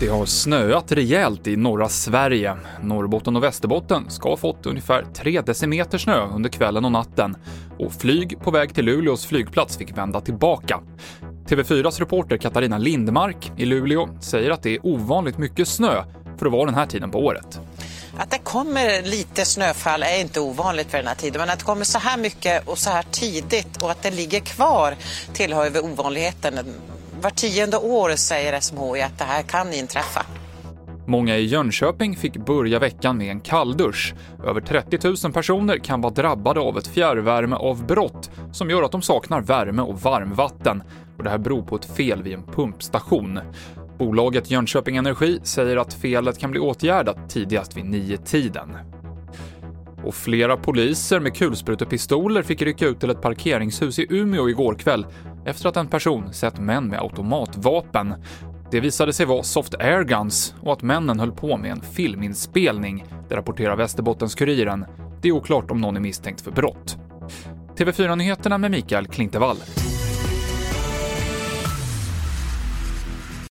Det har snöat rejält i norra Sverige. Norrbotten och Västerbotten ska ha fått ungefär 3 decimeter snö under kvällen och natten och flyg på väg till Luleås flygplats fick vända tillbaka. TV4s reporter Katarina Lindmark i Luleå säger att det är ovanligt mycket snö för att vara den här tiden på året. Att det kommer lite snöfall är inte ovanligt för den här tiden, men att det kommer så här mycket och så här tidigt och att det ligger kvar tillhör ju ovanligheten. Var tionde år säger SMHI att det här kan inträffa. Många i Jönköping fick börja veckan med en kalldusch. Över 30 000 personer kan vara drabbade av ett fjärrvärmeavbrott som gör att de saknar värme och varmvatten. Och det här beror på ett fel vid en pumpstation. Bolaget Jönköping Energi säger att felet kan bli åtgärdat tidigast vid nio tiden. Och flera poliser med kulsprutepistoler fick rycka ut till ett parkeringshus i Umeå igår kväll efter att en person sett män med automatvapen. Det visade sig vara soft airguns och att männen höll på med en filminspelning, det rapporterar Västerbottens-Kuriren. Det är oklart om någon är misstänkt för brott. TV4-nyheterna med Mikael Klintevall.